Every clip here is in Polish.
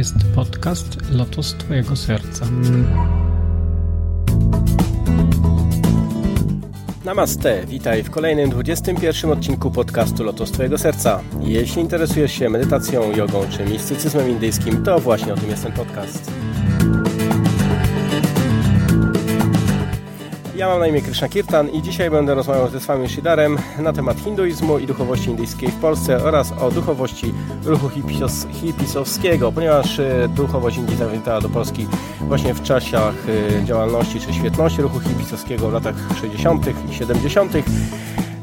jest podcast Lotos Twojego Serca. Namaste, witaj w kolejnym 21 odcinku podcastu Lotos Twojego Serca. Jeśli interesujesz się medytacją, jogą czy mistycyzmem indyjskim, to właśnie o tym jest ten podcast. Ja mam na imię Krishna Kirtan i dzisiaj będę rozmawiał ze Swami Shidarem na temat hinduizmu i duchowości indyjskiej w Polsce oraz o duchowości ruchu hipisowskiego, ponieważ e, duchowość Indii zawitała do Polski właśnie w czasach e, działalności czy świetności ruchu hipisowskiego w latach 60. i 70.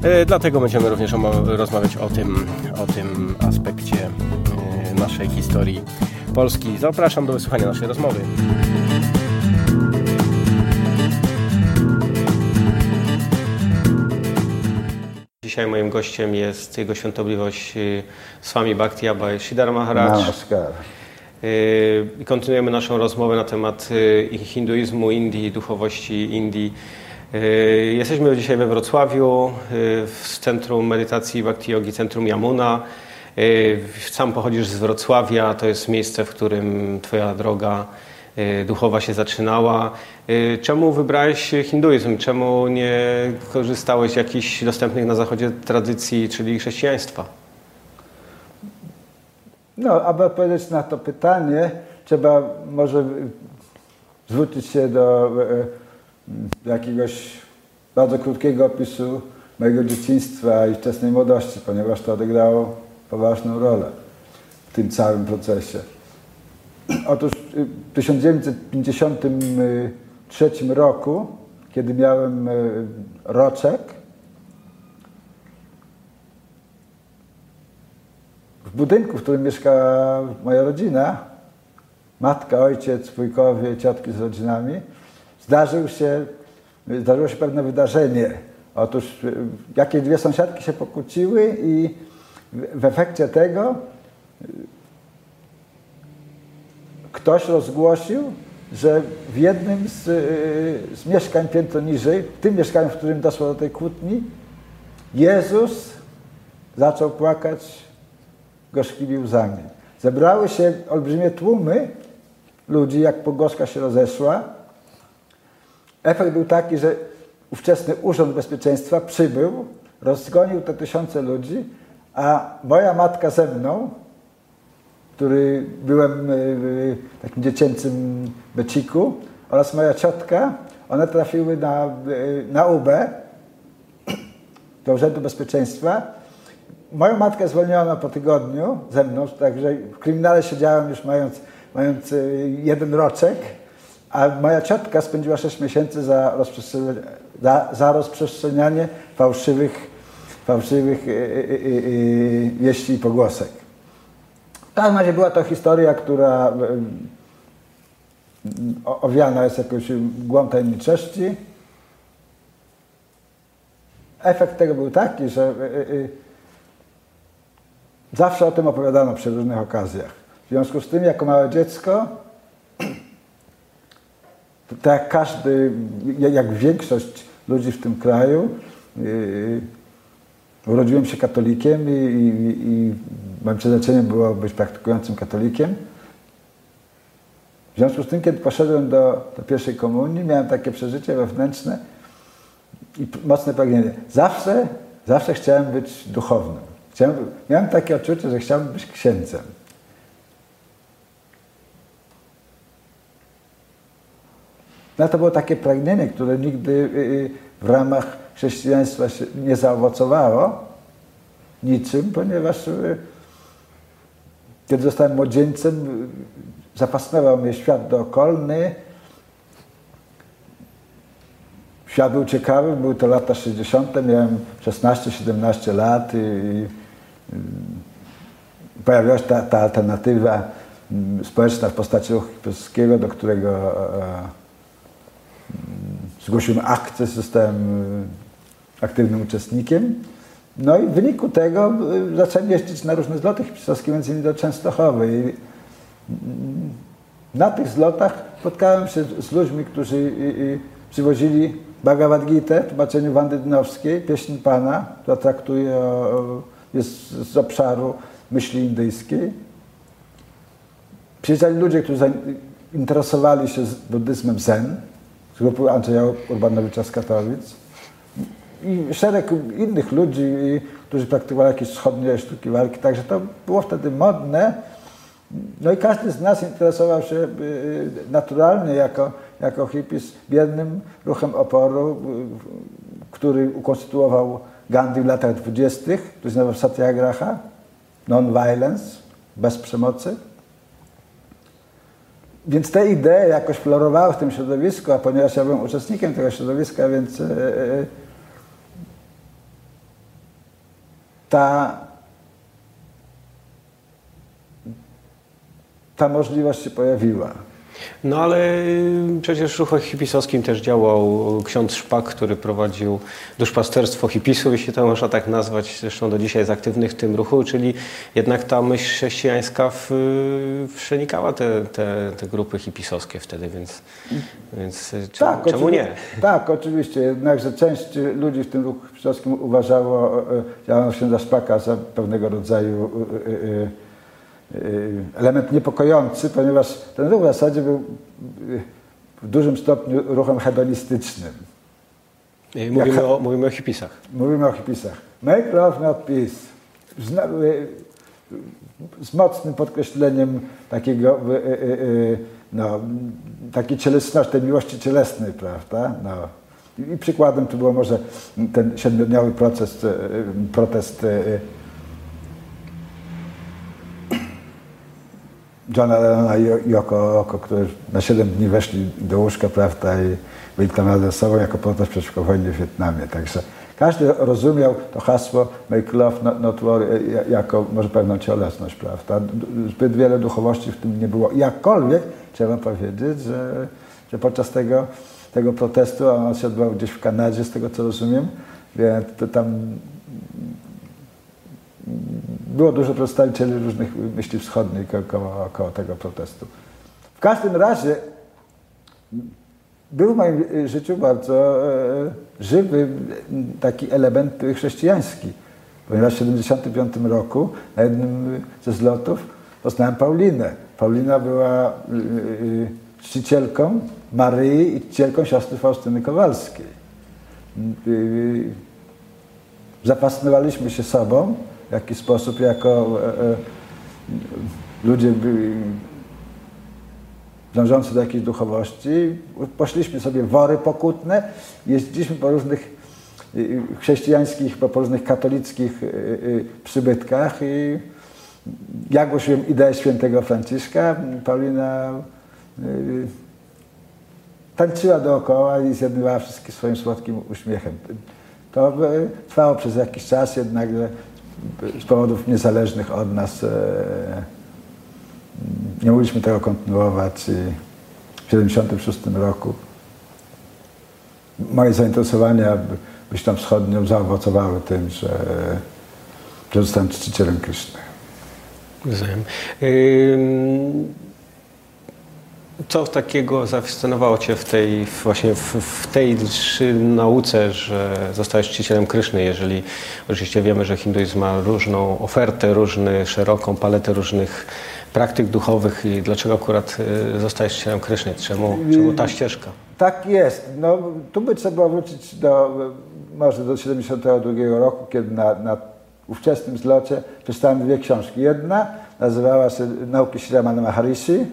E, dlatego będziemy również rozmawiać o tym, o tym aspekcie naszej historii Polski. Zapraszam do wysłuchania naszej rozmowy. Dzisiaj moim gościem jest Jego Świątobliwość y, Swami Bhakti Abhay Siddhar Maharaj. Namaskar. Y, I kontynuujemy naszą rozmowę na temat y, hinduizmu Indii, duchowości Indii. Jesteśmy dzisiaj we Wrocławiu, w Centrum Medytacji Bhakti Yogi, Centrum Yamuna. Sam pochodzisz z Wrocławia, to jest miejsce, w którym Twoja droga duchowa się zaczynała. Y, czemu wybrałeś hinduizm? Czemu nie korzystałeś z jakichś dostępnych na zachodzie tradycji, czyli chrześcijaństwa? No, aby odpowiedzieć na to pytanie, trzeba może zwrócić się do e, jakiegoś bardzo krótkiego opisu mojego dzieciństwa i wczesnej młodości, ponieważ to odegrało poważną rolę w tym całym procesie. Otóż 1953 roku, kiedy miałem e, roczek, w budynku, w którym mieszka moja rodzina, matka, ojciec, wujkowie, ciotki z rodzinami, zdarzył się, zdarzyło się pewne wydarzenie. Otóż e, jakieś dwie sąsiadki się pokłóciły i w efekcie tego ktoś rozgłosił, że w jednym z, y, z mieszkań piętro niżej, w tym mieszkaniu, w którym doszło do tej kłótni, Jezus zaczął płakać gorzkimi łzami. Zebrały się olbrzymie tłumy ludzi, jak pogłoska się rozeszła. Efekt był taki, że ówczesny Urząd Bezpieczeństwa przybył, rozgonił te tysiące ludzi, a moja matka ze mną, który byłem w takim dziecięcym beciku oraz moja ciotka, one trafiły na, na UB do Urzędu Bezpieczeństwa. Moją matkę zwolniono po tygodniu ze mną, także w kryminale siedziałem już mając, mając jeden roczek, a moja ciotka spędziła 6 miesięcy za rozprzestrzenianie, za, za rozprzestrzenianie fałszywych, fałszywych wieści i pogłosek. W każdym razie była to historia, która owiana jest jakąś mgłą tajemniczości. Efekt tego był taki, że y, y, y, zawsze o tym opowiadano przy różnych okazjach. W związku z tym, jako małe dziecko, tak jak każdy, jak większość ludzi w tym kraju, urodziłem się katolikiem i, i, i moim przeznaczeniem było być praktykującym katolikiem. W związku z tym, kiedy poszedłem do, do pierwszej komunii, miałem takie przeżycie wewnętrzne i mocne pragnienie. Zawsze, zawsze chciałem być duchownym. Chciałem, miałem takie odczucie, że chciałem być księdzem. No to było takie pragnienie, które nigdy y, y, w ramach chrześcijaństwa nie zaowocowało niczym, ponieważ y, kiedy zostałem młodzieńcem, zapasnował mnie świat dookolny. Świat był ciekawy, były to lata 60., miałem 16-17 lat i, pojawiła się ta, ta alternatywa mm, społeczna w postaci ruchu do którego e, e, zgłosiłem akces, zostałem e, aktywnym uczestnikiem. No i w wyniku tego y, zacząłem jeździć na różne zloty hipisowskie, między innymi do Częstochowy. Mm, na tych zlotach spotkałem się z ludźmi, którzy y, y, przywozili Bhagavad Gita w tłumaczeniu Wandy Dynowskiej, pieśń Pana, która traktuje jest z obszaru myśli indyjskiej. Przyjeżdżali ludzie, którzy interesowali się buddyzmem Zen, z grupy Andrzeja Urbanowicza z Katowic i szereg innych ludzi, którzy praktykowali jakieś wschodnie sztuki walki, także to było wtedy modne. No i każdy z nas interesował się y, naturalnie jako, jako hippies biednym ruchem oporu, y, który ukonstytuował Gandhi w latach dwudziestych, który nazywał Satyagraha, non-violence, bez przemocy. Więc te idee jakoś florowały w tym środowisku, a ponieważ ja byłem uczestnikiem tego środowiska, więc e, e, ta, ta możliwość się pojawiła. No ale y, przecież w ruchu hipisowskim też działał ksiądz Szpak, który prowadził duszpasterstwo hipisów, jeśli to można tak nazwać, zresztą do dzisiaj jest aktywny w tym ruchu, czyli jednak ta myśl chrześcijańska w, przenikała te, te, te grupy hipisowskie wtedy, więc, więc y, czemu, tak, czemu nie? Tak, oczywiście, jednakże część ludzi w tym ruchu hipisowskim uważało działalność księdza Szpaka za pewnego rodzaju Y, element niepokojący, ponieważ ten ruch w zasadzie był y, w dużym stopniu ruchem hedonistycznym. Mówimy, Jak, o, mówimy o hipisach. Mówimy o hipisach. Make love, not peace. Zna, y, z mocnym podkreśleniem takiego, no, takiej cielesności, tej miłości cielesnej, prawda? No. I przykładem tu było może ten siedmiodniowy proces, protest Johna Lennona i Yoko Oko, którzy na 7 dni weszli do łóżka, prawda, i byli tam razem z sobą jako protest przeciwko wojnie w Wietnamie. Także każdy rozumiał to hasło make love, not, not war jako może pewną cielesność, prawda. Zbyt wiele duchowości w tym nie było. Jakkolwiek trzeba powiedzieć, że, że podczas tego, tego protestu, a on się odbywał gdzieś w Kanadzie, z tego co rozumiem, więc to tam było dużo przedstawicieli różnych myśli wschodnich około, około tego protestu. W każdym razie był w moim życiu bardzo e, żywy taki element chrześcijański, ponieważ w 1975 roku na jednym ze zlotów poznałem Paulinę. Paulina była e, e, czcicielką Maryi i czcicielką siostry Faustyny Kowalskiej. Zapasnowaliśmy się sobą w jaki sposób jako e, e, ludzie dążący do jakiejś duchowości. Poszliśmy sobie wory pokutne, jeździliśmy po różnych chrześcijańskich, po różnych katolickich e, przybytkach i ja głosiłem ideę świętego Franciszka. Paulina tańczyła dookoła i zjednywała wszystkich swoim słodkim uśmiechem. To trwało przez jakiś czas, jednakże z powodów niezależnych od nas e, nie mogliśmy tego kontynuować i w 1976 roku moje zainteresowania myślą wschodnią zaowocowały tym, że, że zostałem czcicielem Kryszny. Rozumiem. Co takiego zafascynowało Cię w tej, właśnie w, w tej nauce, że zostałeś czcicielem Kryszny, jeżeli oczywiście wiemy, że hinduizm ma różną ofertę, różny, szeroką paletę różnych praktyk duchowych i dlaczego akurat y, zostałeś czcicielem Kryszny? Czemu, czemu ta ścieżka? Tak jest. No, tu by trzeba wrócić do może do 72 roku, kiedy na, na ówczesnym zlocie przeczytałem dwie książki. Jedna nazywała się Nauki Shramana Maharishi,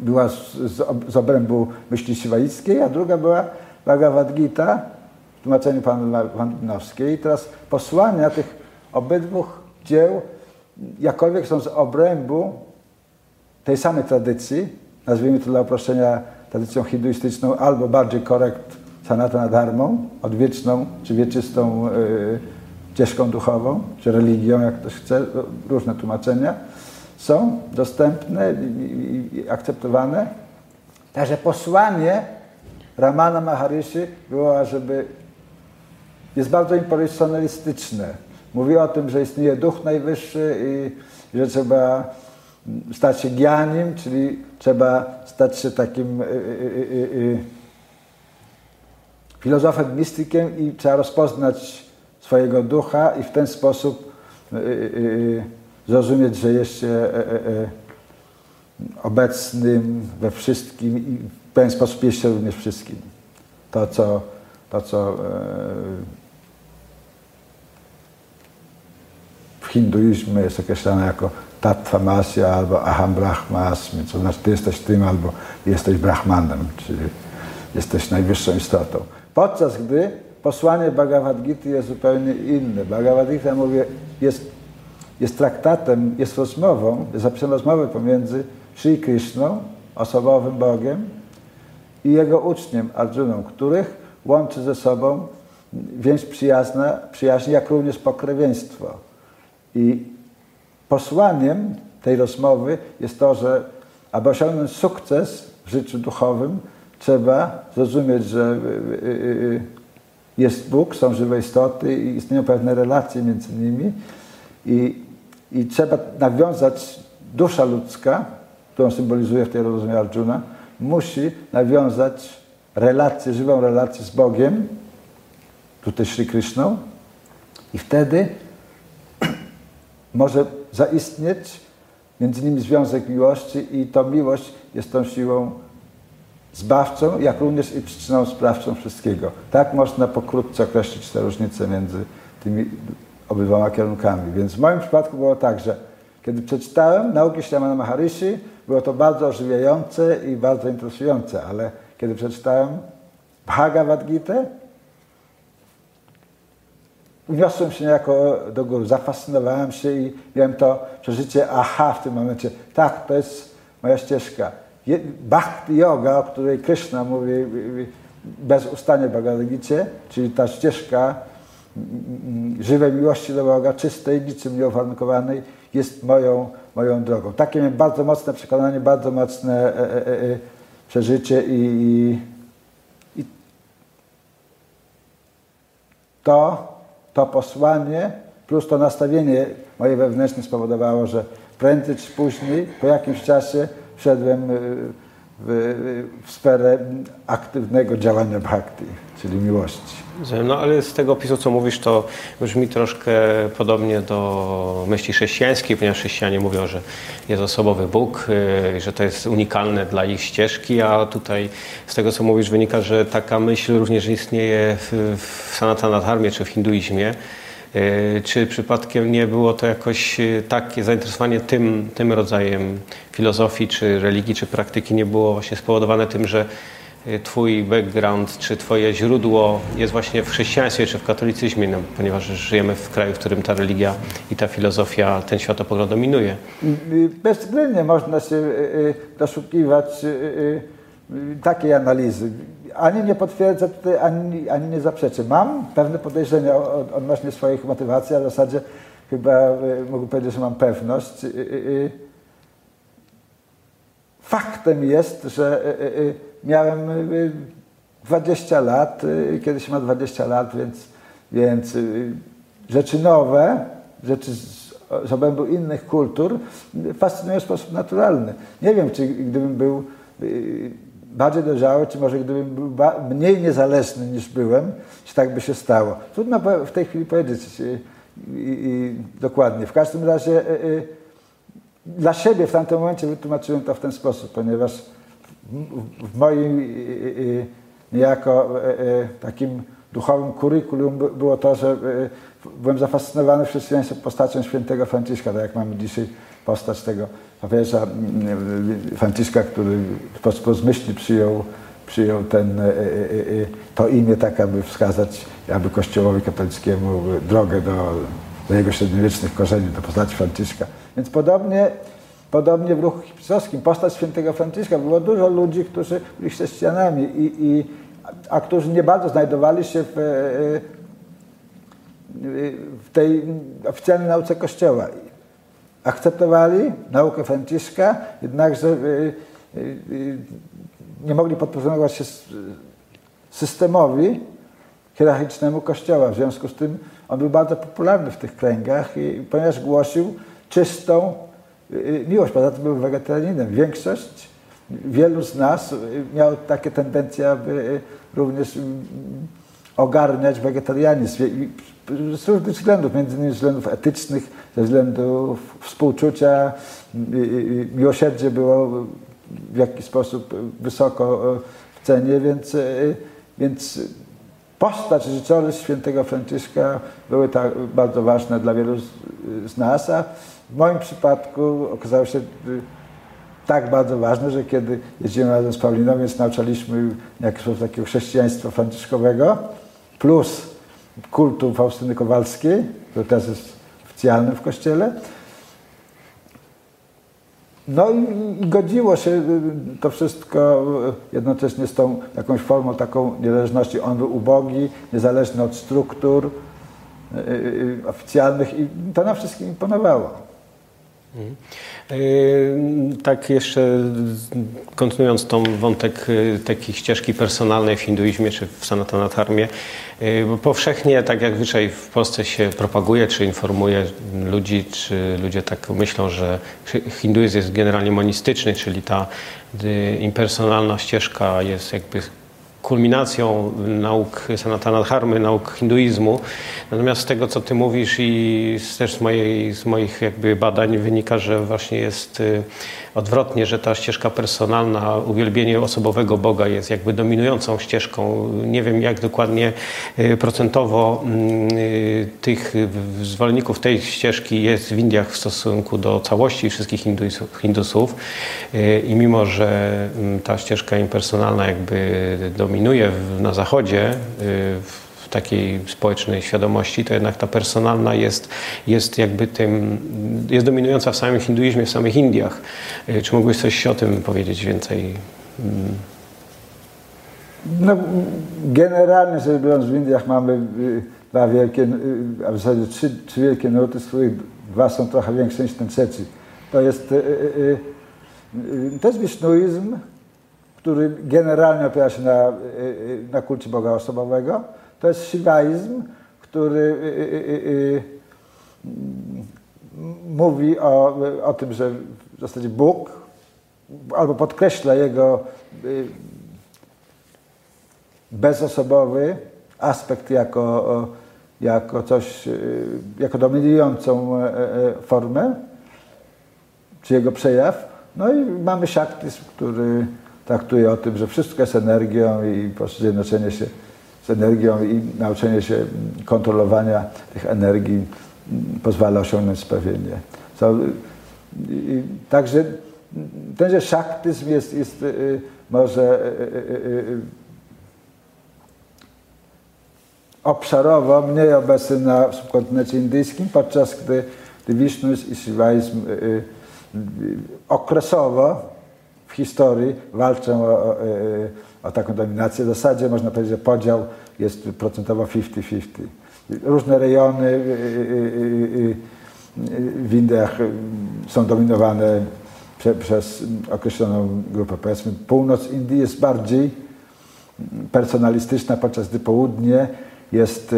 była z, z, obrębu myśli siwaickiej, a druga była Bhagavad Gita w tłumaczeniu pani Wandynowskiej. I teraz posłania tych obydwu dzieł, jakkolwiek są z obrębu tej samej tradycji, nazwijmy to dla uproszczenia tradycją hinduistyczną, albo bardziej korekt sanatana dharmą, odwieczną czy wieczystą yy, ścieżką duchową, czy religią, jak ktoś chce, różne tłumaczenia są dostępne i akceptowane. Także posłanie Ramana Maharishi było, żeby jest bardzo impersonalistyczne. Mówi o tym, że istnieje duch najwyższy i że trzeba stać się gianim, czyli trzeba stać się takim y, y, y, filozofem, mistykiem i trzeba rozpoznać swojego ducha i w ten sposób zrozumieć, że jest się e, e, e, obecnym we wszystkim i w pewien sposób jeszcze również wszystkim. To, co, to, co w hinduizmie jest określane jako Tattvamasya albo Aham Brahmasmi, co znaczy ty jesteś tym albo jesteś Brahmanem, czyli jesteś najwyższą istotą. Podczas gdy posłanie Bhagavad Gita jest zupełnie inne. Bhagavad Gita mówi, jest, jest traktatem, jest rozmową, jest zapisem rozmowy pomiędzy Sri Krishną, osobowym Bogiem i jego uczniem Arjuną, których łączy ze sobą więź przyjazna, przyjaźni, jak również pokrewieństwo. I posłaniem tej rozmowy jest to, że aby osiągnąć sukces w życiu duchowym, trzeba zrozumieć, że y, y, y, jest Bóg, są żywe istoty i istnieją pewne relacje między nimi i, i trzeba nawiązać, dusza ludzka, którą symbolizuje w tej rozumie Arjuna, musi nawiązać relację, żywą relację z Bogiem, tutaj Sri Krishną i wtedy może zaistnieć między nimi związek miłości i ta miłość jest tą siłą zbawczą, jak również i przyczyną sprawczą wszystkiego. Tak można pokrótce określić te różnice między tymi obydwoma kierunkami. Więc w moim przypadku było tak, że kiedy przeczytałem nauki Ślamana Maharishi, było to bardzo ożywiające i bardzo interesujące, ale kiedy przeczytałem Bhagavad Gita, uniosłem się niejako do góry, zafascynowałem się i miałem to przeżycie aha w tym momencie. Tak, to jest moja ścieżka. Bhakti yoga, o której Krishna mówi bez ustania w Bhagavad Gita, czyli ta ścieżka żywej miłości do Boga, czystej, niczym nieuwarunkowanej, jest moją, moją drogą. Takie miałem bardzo mocne przekonanie, bardzo mocne e, e, e, e przeżycie i, i, to, to posłanie plus to nastawienie moje wewnętrzne spowodowało, że prędzej czy później, po jakimś czasie wszedłem y, w, w sferę aktywnego działania bhakti, czyli miłości. No ale z tego opisu, co mówisz, to brzmi troszkę podobnie do myśli chrześcijańskiej, ponieważ chrześcijanie mówią, że jest osobowy Bóg, y, że to jest unikalne dla ich ścieżki, a tutaj z tego, co mówisz, wynika, że taka myśl również istnieje w, w Sanatana Dharmie czy w hinduizmie. Y, czy przypadkiem nie było to jakoś y, takie zainteresowanie tym, tym rodzajem filozofii, czy religii, czy praktyki nie było właśnie spowodowane tym, że Y, twój background, czy Twoje źródło jest właśnie w chrześcijaństwie, czy w katolicyzmie, no, ponieważ żyjemy w kraju, w którym ta religia i ta filozofia, ten światopogląd dominuje. Bezwzględnie można się doszukiwać takiej analizy. Ani nie potwierdza tutaj, ani, ani nie zaprzeczy. Mam pewne podejrzenia odnośnie swoich motywacji, a w zasadzie chyba mogę powiedzieć, że mam pewność. Faktem jest, że miałem 20 y, y, lat, y, kiedyś ma 20 lat, więc, więc rzeczy nowe, rzeczy z obrębu innych kultur fascynują w sposób naturalny. Nie wiem, czy gdybym był bardziej dojrzały, czy może gdybym był mniej niezależny niż byłem, czy tak by się stało. Trudno w tej chwili powiedzieć i, i, dokładnie. W każdym razie dla siebie w tamtym momencie wytłumaczyłem to w ten sposób, ponieważ w moim niejako takim duchowym kurykulum było to, że byłem zafascynowany w chrześcijaństwie postacią świętego Franciszka, tak jak mamy dzisiaj postać tego papieża Franciszka, który w sposób rozmyślny przyjął, przyjął ten, to imię tak, aby wskazać aby Kościołowi katolickiemu drogę do, do jego średniowiecznych korzeni, do postaci Franciszka. Więc podobnie Podobnie w ruchu hipisowskim, postać świętego Franciszka, było dużo ludzi, którzy byli chrześcijanami, i, i, a którzy nie bardzo znajdowali się w, e, w tej oficjalnej nauce Kościoła. Akceptowali naukę Franciszka, jednakże e, e, nie mogli podporządkować się systemowi hierarchicznemu Kościoła. W związku z tym on był bardzo popularny w tych kręgach, i, ponieważ głosił czystą, miłość, poza tym był wegetarianinem. Większość, wielu z nas miało takie tendencje, aby również ogarniać wegetarianizm. Z różnych względów, między innymi względów etycznych, ze względów współczucia, miłosierdzie było w jakiś sposób wysoko w cenie, więc, więc postać, życiorys świętego Franciszka były tak bardzo ważne dla wielu z, nas, a w moim przypadku okazało się tak bardzo ważne, że kiedy jeździłem razem z Pauliną, więc nauczaliśmy w jakiś sposób takiego chrześcijaństwa franciszkowego, plus kultu Faustyny Kowalskiej, który teraz jest oficjalny w kościele. No i, i, godziło się to wszystko jednocześnie z tą jakąś formą taką niezależności. On był ubogi, niezależny od struktur y, y, y, oficjalnych i to nam wszystkim imponowało. Mhm. Tak jeszcze kontynuując tą wątek takiej ścieżki personalnej w hinduizmie czy w Sanatanadharmie, bo powszechnie, tak jak zwyczaj w Polsce się propaguje, czy informuje ludzi, czy ludzie tak myślą, że hinduizm jest generalnie monistyczny, czyli ta impersonalna ścieżka jest jakby kulminacją nauk Sanatana Dharmy, nauk hinduizmu. Natomiast z tego, co ty mówisz i też z, mojej, z moich jakby badań wynika, że właśnie jest y, odwrotnie, że ta ścieżka personalna, uwielbienie osobowego Boga jest jakby dominującą ścieżką. Nie wiem jak dokładnie y, procentowo mm, y, tych zwolenników tej ścieżki jest w Indiach w stosunku do całości wszystkich Hindusów. I mimo, że mm, ta ścieżka impersonalna jakby dominuje na Zachodzie, w takiej społecznej świadomości, to jednak ta personalna jest, jest jakby tym, jest dominująca w samym hinduizmie, w samych Indiach. Y, czy mógłbyś coś o tym powiedzieć więcej? Mm. No, generalnie rzecz biorąc w Indiach mamy y, dwa wielkie, y, a w zasadzie trzy, trzy wielkie nurty, z których dwa są trochę większe niż ten trzeci. To jest, to jest wisznuizm, który generalnie opiera się na, na kulcie Boga osobowego. To jest shivaizm, który y, mówi o, o tym, że w zasadzie Bóg albo podkreśla jego bezosobowy aspekt jako, jako coś, jako dominującą e, e, formę, czy jego przejaw. No i mamy Shaktism, który traktuje o tym, że wszystko jest energią i po prostu zjednoczenie się z energią i nauczenie się kontrolowania tych energii pozwala osiągnąć spełnienie. So, także tenże szaktyzm jest, jest y, może y, y, obszarowo mniej obecny na subkontynencie indyjskim, podczas gdy, gdy Wishnuzm i Shivaizm okresowo w historii walczą o, o, o taką dominację. W zasadzie można powiedzieć, że podział jest procentowo 50-50. Różne rejony y, y, w Indiach są dominowane prze, przez określoną grupę. Powiedzmy, północ Indii jest bardziej personalistyczna, podczas gdy południe jest,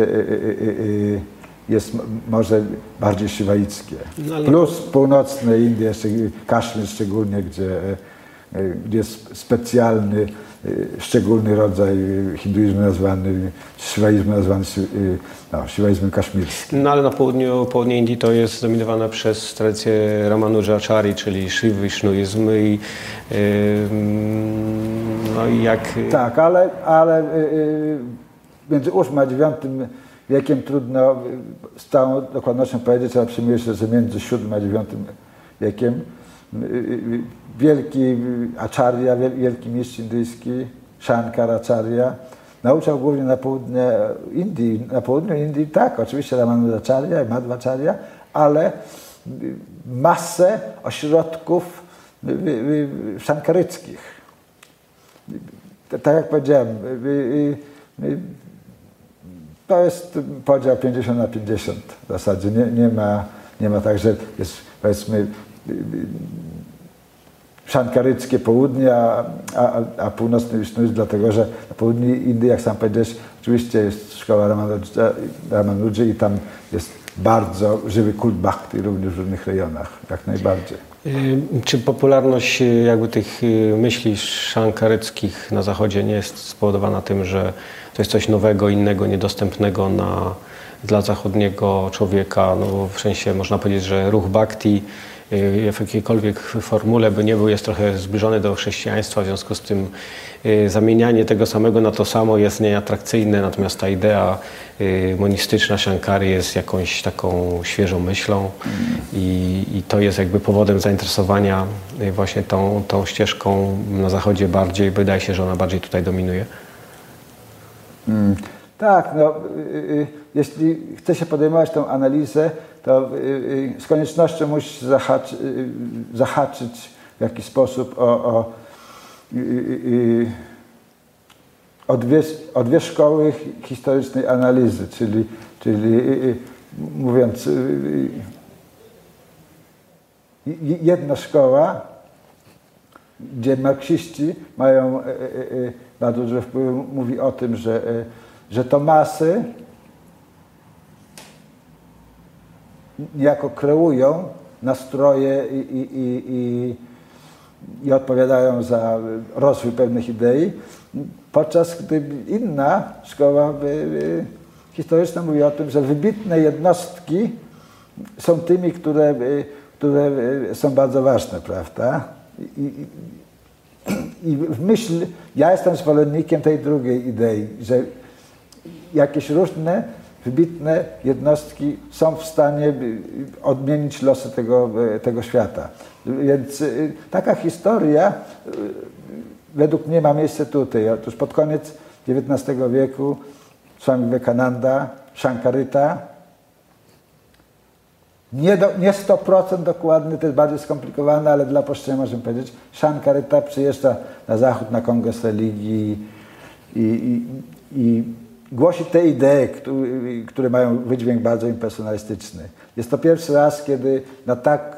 jest może bardziej szywaickie. No, Plus północne Indie, Kaszmir szczególnie, gdzie jest specjalny Y, szczególny rodzaj hinduizmu nazwany, siwaizmu nazwany y, no, siwaizmem kaszmirskim. No ale na południu, południe Indii to jest zdominowane przez tradycję Ramanujacharya, czyli Shiv Vishnuizm i yy, no i jak... Tak, ale, ale yy, między VIII a IX wiekiem trudno z całą dokładnością powiedzieć, ale przyjmuje się, że między VII a IX wiekiem wielki acharya, wielki mistrz indyjski, Shankaracharya, nauczał głównie na południe Indii. Na południu Indii tak, oczywiście Ramanujacharya i Madhvacharya, ale masę ośrodków szankaryckich. Tak jak powiedziałem, to jest podział 50 na 50 w zasadzie. Nie, nie, ma, nie ma tak, że jest powiedzmy szankaryckie południe, a, a, a północny Wisznuizm, dlatego że na południu jak sam powiedziałeś, oczywiście jest szkoła Ramanuji i tam jest bardzo żywy kult bhakti również w różnych rejonach, jak najbardziej. Y, czy popularność y, jakby tych y, myśli szankaryckich na Zachodzie nie jest spowodowana tym, że to jest coś nowego, innego, niedostępnego na, dla zachodniego człowieka. No, w sensie można powiedzieć, że ruch bhakti w jakiejkolwiek formule by nie był, jest trochę zbliżony do chrześcijaństwa, w związku z tym y, zamienianie tego samego na to samo jest nieatrakcyjne, natomiast ta idea y, monistyczna Shankary jest jakąś taką świeżą myślą i, i to jest jakby powodem zainteresowania y, właśnie tą, tą ścieżką na zachodzie bardziej, wydaje się, że ona bardziej tutaj dominuje. Hmm. Tak, no, jeśli chce się podejmować tę analizę, to y, y, z koniecznością musi zahaczy, y, zahaczyć w jakiś sposób o, o, o, dwie, o dwie szkoły historycznej analizy, czyli, czyli mówiąc, jedna szkoła, gdzie marksiści mają bardzo duży wpływ, mówi o tym, że, że to masy niejako kreują nastroje i, i, i, i, odpowiadają za rozwój pewnych idei, podczas gdy inna szkoła historyczna mówi o tym, że wybitne jednostki są tymi, które, które są bardzo ważne, prawda? I, i w myśl, ja jestem zwolennikiem tej drugiej idei, że jakieś różne wybitne jednostki są w stanie y, odmienić losy tego, y, tego świata. Więc y, taka historia według mnie ma miejsce tutaj. Otóż pod koniec XIX wieku Swami Vivekananda, Shankarita, nie, do, nie 100% dokładny, to jest bardziej skomplikowane, ale dla uproszczenia możemy powiedzieć, Shankarita przyjeżdża na zachód na kongres religii i, i, i głosi te idee, które mają wydźwięk bardzo impersonalistyczny. Jest to pierwszy raz, kiedy na tak,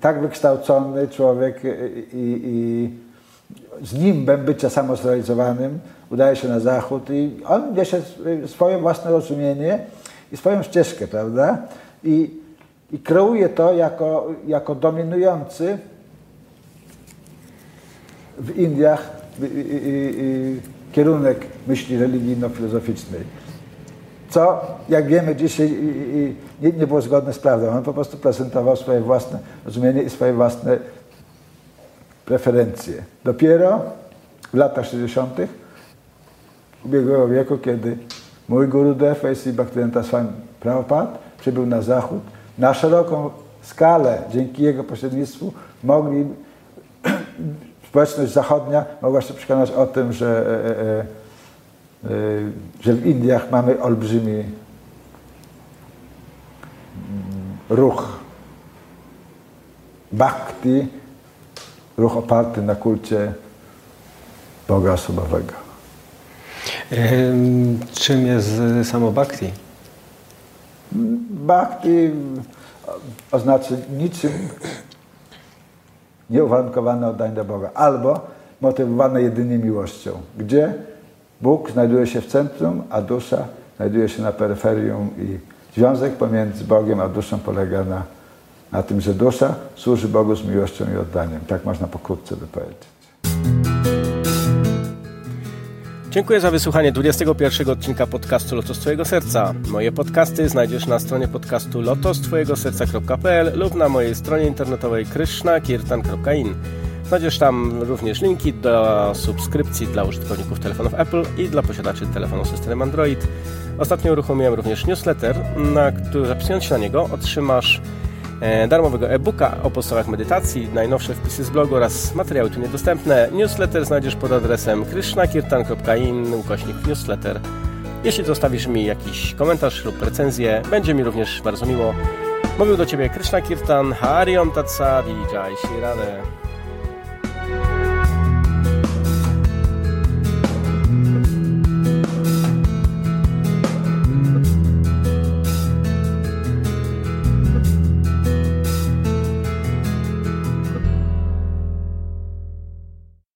tak wykształcony człowiek i, i z nim bycia samozrealizowanym udaje się na zachód i on niesie swoje własne rozumienie i swoją ścieżkę, prawda? I, i kreuje to jako, jako dominujący w Indiach kierunek myśli religijno-filozoficznej. Co, jak wiemy dzisiaj, nie, nie było zgodne z prawdą. On po prostu prezentował swoje własne rozumienie i swoje własne preferencje. Dopiero w latach 60. ubiegłego wieku, kiedy mój Gurudev, A.C. Bhaktivedanta Swami Prabhupada przybył na zachód, na szeroką skalę, dzięki jego pośrednictwu, mogli społeczność zachodnia mogła się przekonać o tym, że, e, e, e, że w Indiach mamy olbrzymi mm, ruch bhakti, ruch oparty na kulcie Boga osobowego. Czym jest samo bhakti? Bhakti oznacza niczym nieuwarunkowane oddanie do Boga, albo motywowane jedynie miłością, gdzie Bóg znajduje się w centrum, a dusza znajduje się na peryferium i związek pomiędzy Bogiem a duszą polega na, na tym, że dusza służy Bogu z miłością i oddaniem. Tak można pokrótce by powiedzieć. Dziękuję za wysłuchanie 21 odcinka podcastu Lotos Twojego Serca. Moje podcasty znajdziesz na stronie podcastu lotostwojegoserca.pl lub na mojej stronie internetowej krishnakirtan.in. Znajdziesz tam również linki do subskrypcji dla użytkowników telefonów Apple i dla posiadaczy telefonu systemem Android. Ostatnio uruchomiłem również newsletter, na który zapisując się na niego otrzymasz darmowego e-booka o podstawach medytacji, najnowsze wpisy z blogu oraz materiały tu niedostępne. Newsletter znajdziesz pod adresem krishnakirtan.in ukośnik newsletter. Jeśli zostawisz mi jakiś komentarz lub recenzję, będzie mi również bardzo miło. Mówił do Ciebie Krishna Kirtan, Hariom Tatsad i Jai Shri